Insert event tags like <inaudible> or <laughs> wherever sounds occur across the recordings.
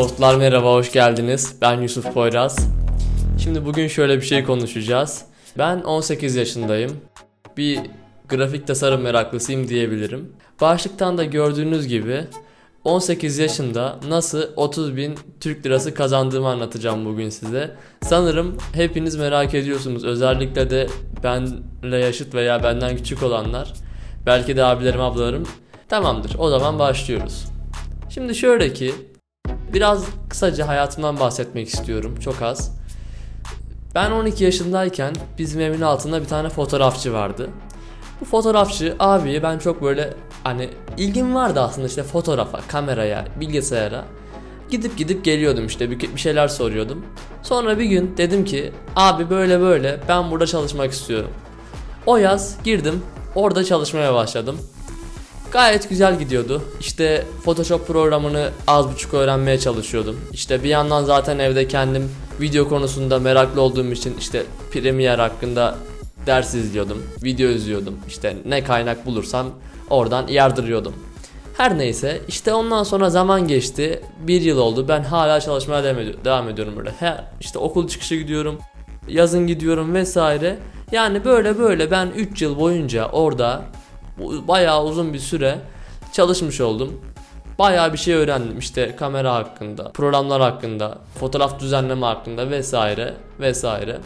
Dostlar merhaba, hoş geldiniz. Ben Yusuf Poyraz. Şimdi bugün şöyle bir şey konuşacağız. Ben 18 yaşındayım. Bir grafik tasarım meraklısıyım diyebilirim. Başlıktan da gördüğünüz gibi 18 yaşında nasıl 30 bin Türk lirası kazandığımı anlatacağım bugün size. Sanırım hepiniz merak ediyorsunuz. Özellikle de benle yaşıt veya benden küçük olanlar. Belki de abilerim ablalarım. Tamamdır o zaman başlıyoruz. Şimdi şöyle ki biraz kısaca hayatımdan bahsetmek istiyorum çok az. Ben 12 yaşındayken bizim evin altında bir tane fotoğrafçı vardı. Bu fotoğrafçı abiyi ben çok böyle hani ilgim vardı aslında işte fotoğrafa, kameraya, bilgisayara. Gidip gidip geliyordum işte bir, bir şeyler soruyordum. Sonra bir gün dedim ki abi böyle böyle ben burada çalışmak istiyorum. O yaz girdim orada çalışmaya başladım. Gayet güzel gidiyordu. İşte Photoshop programını az buçuk öğrenmeye çalışıyordum. İşte bir yandan zaten evde kendim video konusunda meraklı olduğum için işte Premiere hakkında ders izliyordum, video izliyordum. İşte ne kaynak bulursam oradan yardırıyordum. Her neyse işte ondan sonra zaman geçti. Bir yıl oldu. Ben hala çalışmaya devam ediyorum böyle. He, işte okul çıkışı gidiyorum. Yazın gidiyorum vesaire. Yani böyle böyle ben 3 yıl boyunca orada bayağı uzun bir süre çalışmış oldum. Bayağı bir şey öğrendim işte kamera hakkında, programlar hakkında, fotoğraf düzenleme hakkında vesaire vesaire.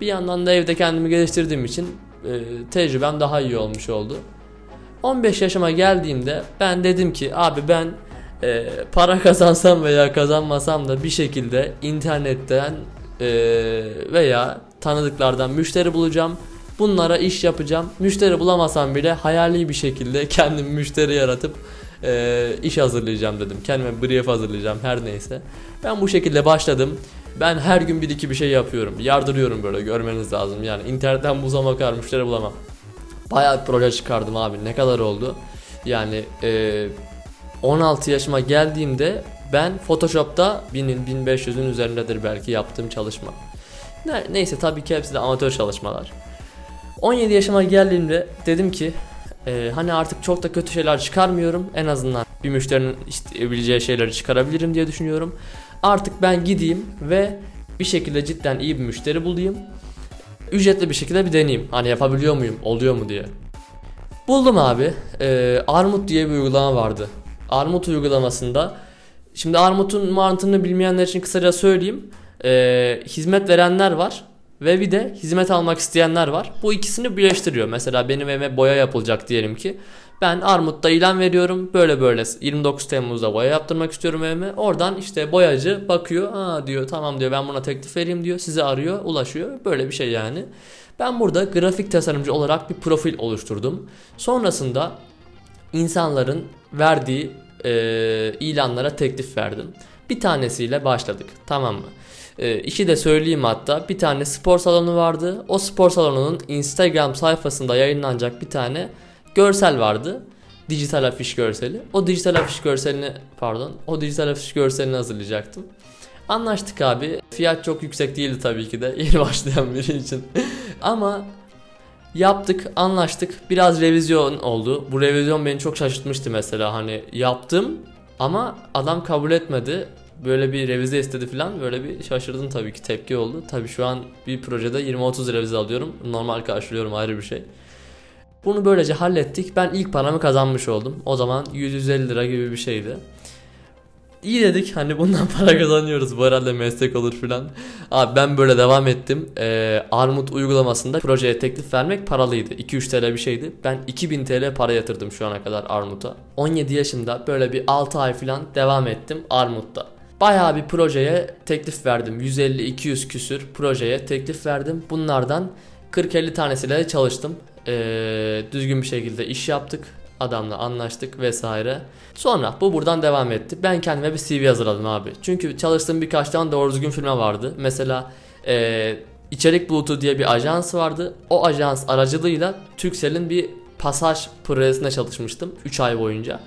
Bir yandan da evde kendimi geliştirdiğim için e, tecrübem daha iyi olmuş oldu. 15 yaşıma geldiğimde ben dedim ki abi ben e, para <laughs> kazansam veya kazanmasam da bir şekilde internetten e, veya tanıdıklardan müşteri bulacağım. Bunlara iş yapacağım. Müşteri bulamasam bile hayali bir şekilde <laughs> kendim müşteri yaratıp e, iş hazırlayacağım dedim. Kendime brief hazırlayacağım her neyse. Ben bu şekilde başladım. Ben her gün bir iki bir şey yapıyorum. Yardırıyorum böyle görmeniz lazım. Yani internetten bulsam bakar müşteri bulamam. Bayağı bir proje çıkardım abi. Ne kadar oldu? Yani e, 16 yaşıma geldiğimde ben Photoshop'ta 1000'in 1500'ün üzerindedir belki yaptığım çalışma. Ne, neyse tabii ki hepsi de amatör çalışmalar. 17 yaşıma geldiğimde dedim ki e, hani artık çok da kötü şeyler çıkarmıyorum. En azından bir müşterinin isteyebileceği şeyleri çıkarabilirim diye düşünüyorum. Artık ben gideyim ve bir şekilde cidden iyi bir müşteri bulayım. Ücretli bir şekilde bir deneyeyim. Hani yapabiliyor muyum, oluyor mu diye. Buldum abi. Ee, Armut diye bir uygulama vardı. Armut uygulamasında Şimdi Armut'un mantığını bilmeyenler için kısaca söyleyeyim. Ee, hizmet verenler var ve bir de hizmet almak isteyenler var. Bu ikisini birleştiriyor. Mesela benim evime boya yapılacak diyelim ki. Ben Armut'ta ilan veriyorum. Böyle böyle 29 Temmuz'da boya yaptırmak istiyorum evime. Oradan işte boyacı bakıyor. Aa diyor tamam diyor ben buna teklif vereyim diyor. Size arıyor ulaşıyor. Böyle bir şey yani. Ben burada grafik tasarımcı olarak bir profil oluşturdum. Sonrasında insanların verdiği e, ilanlara teklif verdim. Bir tanesiyle başladık tamam mı? E, işi de söyleyeyim hatta bir tane spor salonu vardı. O spor salonunun Instagram sayfasında yayınlanacak bir tane görsel vardı. Dijital afiş görseli. O dijital afiş görselini pardon o dijital afiş görselini hazırlayacaktım. Anlaştık abi. Fiyat çok yüksek değildi tabii ki de <laughs> yeni başlayan biri için. Ama yaptık, anlaştık. Biraz revizyon oldu. Bu revizyon beni çok şaşırtmıştı mesela. Hani yaptım ama adam kabul etmedi. Böyle bir revize istedi falan. Böyle bir şaşırdım tabii ki tepki oldu. Tabii şu an bir projede 20-30 revize alıyorum. Normal karşılıyorum ayrı bir şey. Bunu böylece hallettik. Ben ilk paramı kazanmış oldum. O zaman 150 lira gibi bir şeydi. İyi dedik hani bundan <laughs> para kazanıyoruz bu herhalde meslek olur filan. Abi ben böyle devam ettim. Ee, Armut uygulamasında projeye teklif vermek paralıydı. 2-3 TL bir şeydi. Ben 2000 TL para yatırdım şu ana kadar Armut'a. 17 yaşında böyle bir 6 ay filan devam ettim Armut'ta. Bayağı bir projeye teklif verdim. 150-200 küsür projeye teklif verdim. Bunlardan 40-50 tanesiyle çalıştım e, düzgün bir şekilde iş yaptık. Adamla anlaştık vesaire. Sonra bu buradan devam etti. Ben kendime bir CV hazırladım abi. Çünkü çalıştığım birkaç tane doğru düzgün firma vardı. Mesela e, İçerik Bulutu diye bir ajans vardı. O ajans aracılığıyla Turkcell'in bir pasaj projesine çalışmıştım 3 ay boyunca.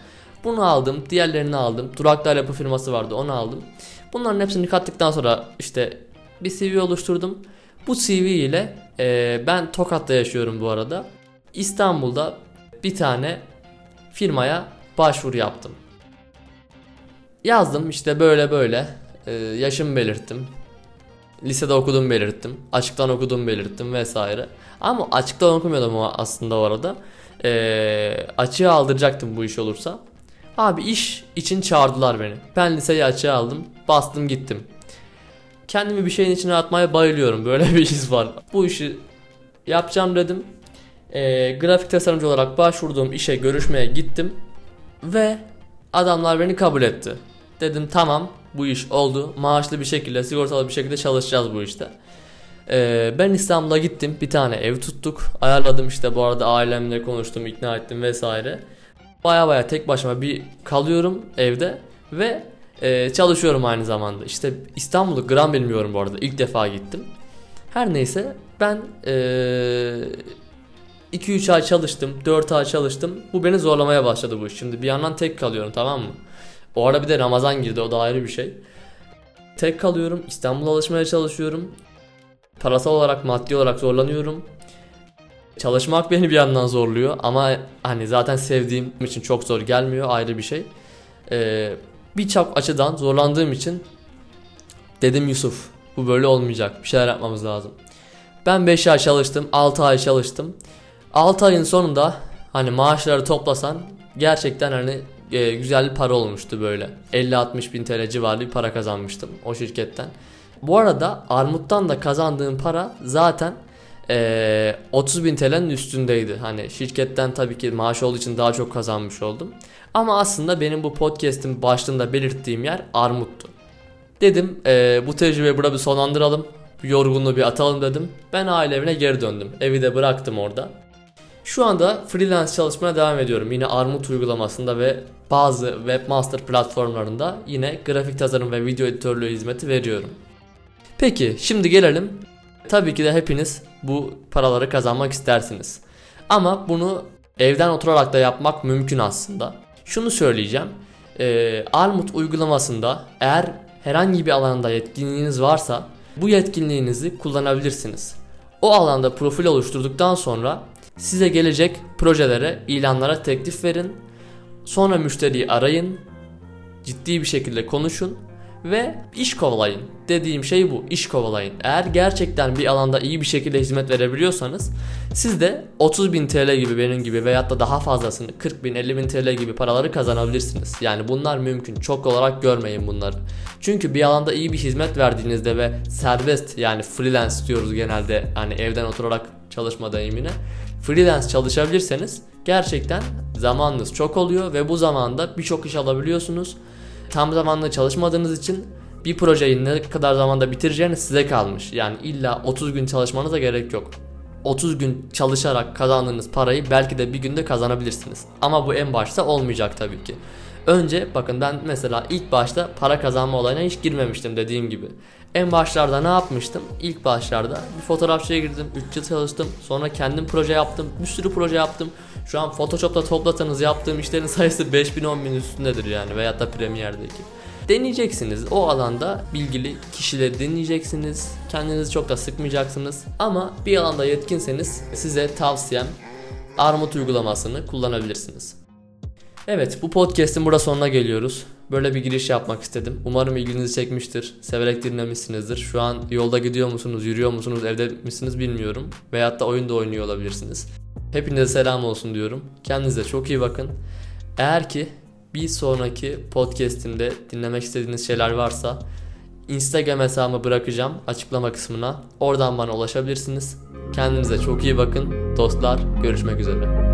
Bunu aldım, diğerlerini aldım. Duraklar yapı firması vardı, onu aldım. Bunların hepsini kattıktan sonra işte bir CV oluşturdum. Bu CV ile e, ben Tokat'ta yaşıyorum bu arada. İstanbul'da bir tane firmaya başvuru yaptım. Yazdım işte böyle böyle e, yaşımı belirttim. Lisede okudum belirttim. Açıktan okudum belirttim vesaire. Ama açıktan okumuyordum aslında o arada. E, açığa aldıracaktım bu iş olursa. Abi iş için çağırdılar beni. Ben liseyi açığa aldım. Bastım gittim. Kendimi bir şeyin içine atmaya bayılıyorum. Böyle <laughs> bir his var. Bu işi yapacağım dedim. E, grafik tasarımcı olarak başvurduğum işe görüşmeye gittim. Ve adamlar beni kabul etti. Dedim tamam bu iş oldu. Maaşlı bir şekilde, sigortalı bir şekilde çalışacağız bu işte. Ee, ben İstanbul'a gittim. Bir tane ev tuttuk. Ayarladım işte bu arada ailemle konuştum, ikna ettim vesaire. Baya baya tek başıma bir kalıyorum evde ve e, çalışıyorum aynı zamanda. İşte İstanbul'u gram bilmiyorum bu arada. İlk defa gittim. Her neyse ben 2-3 ay çalıştım, 4 ay çalıştım. Bu beni zorlamaya başladı bu iş. Şimdi bir yandan tek kalıyorum tamam mı? O ara bir de Ramazan girdi o da ayrı bir şey. Tek kalıyorum, İstanbul'a alışmaya çalışıyorum. Parasal olarak, maddi olarak zorlanıyorum. Çalışmak beni bir yandan zorluyor ama hani zaten sevdiğim için çok zor gelmiyor ayrı bir şey. Ee, Birçok açıdan zorlandığım için dedim Yusuf bu böyle olmayacak bir şeyler yapmamız lazım. Ben 5 ay çalıştım 6 ay çalıştım. 6 ayın sonunda hani maaşları toplasan gerçekten hani e, güzel bir para olmuştu böyle. 50-60 bin TL civarı bir para kazanmıştım o şirketten. Bu arada Armut'tan da kazandığım para zaten e, 30 bin TL'nin üstündeydi. Hani şirketten tabii ki maaş olduğu için daha çok kazanmış oldum. Ama aslında benim bu podcast'in başlığında belirttiğim yer Armut'tu. Dedim e, bu tecrübeyi burada bir sonlandıralım. Yorgunluğu bir atalım dedim. Ben aile evine geri döndüm. Evi de bıraktım orada. Şu anda freelance çalışmaya devam ediyorum. Yine Armut uygulamasında ve bazı webmaster platformlarında yine grafik tasarım ve video editörlüğü hizmeti veriyorum. Peki şimdi gelelim. Tabii ki de hepiniz bu paraları kazanmak istersiniz. Ama bunu evden oturarak da yapmak mümkün aslında. Şunu söyleyeceğim. Ee, Armut uygulamasında eğer herhangi bir alanda yetkinliğiniz varsa bu yetkinliğinizi kullanabilirsiniz. O alanda profil oluşturduktan sonra size gelecek projelere, ilanlara teklif verin. Sonra müşteriyi arayın. Ciddi bir şekilde konuşun ve iş kovalayın. Dediğim şey bu. iş kovalayın. Eğer gerçekten bir alanda iyi bir şekilde hizmet verebiliyorsanız siz de 30 bin TL gibi benim gibi veyahut da daha fazlasını 40 bin 50 bin TL gibi paraları kazanabilirsiniz. Yani bunlar mümkün. Çok olarak görmeyin bunları. Çünkü bir alanda iyi bir hizmet verdiğinizde ve serbest yani freelance diyoruz genelde hani evden oturarak çalışma deyimine. Freelance çalışabilirseniz gerçekten zamanınız çok oluyor ve bu zamanda birçok iş alabiliyorsunuz tam zamanlı çalışmadığınız için bir projeyi ne kadar zamanda bitireceğiniz size kalmış. Yani illa 30 gün çalışmanıza gerek yok. 30 gün çalışarak kazandığınız parayı belki de bir günde kazanabilirsiniz. Ama bu en başta olmayacak tabii ki. Önce bakın ben mesela ilk başta para kazanma olayına hiç girmemiştim dediğim gibi. En başlarda ne yapmıştım? İlk başlarda bir fotoğrafçıya girdim. 3 yıl çalıştım. Sonra kendim proje yaptım. Bir sürü proje yaptım. Şu an Photoshop'ta toplasanız yaptığım işlerin sayısı 5000 10000 üstündedir yani veyahut da Premiere'deki. Deneyeceksiniz. O alanda bilgili kişileri dinleyeceksiniz. Kendinizi çok da sıkmayacaksınız. Ama bir alanda yetkinseniz size tavsiyem Armut uygulamasını kullanabilirsiniz. Evet bu podcast'in burada sonuna geliyoruz. Böyle bir giriş yapmak istedim. Umarım ilginizi çekmiştir. Severek dinlemişsinizdir. Şu an yolda gidiyor musunuz, yürüyor musunuz, evde misiniz bilmiyorum. Veyahut da oyun da oynuyor olabilirsiniz. Hepinize selam olsun diyorum. Kendinize çok iyi bakın. Eğer ki bir sonraki podcast'imde dinlemek istediğiniz şeyler varsa Instagram hesabımı bırakacağım açıklama kısmına. Oradan bana ulaşabilirsiniz. Kendinize çok iyi bakın. Dostlar görüşmek üzere.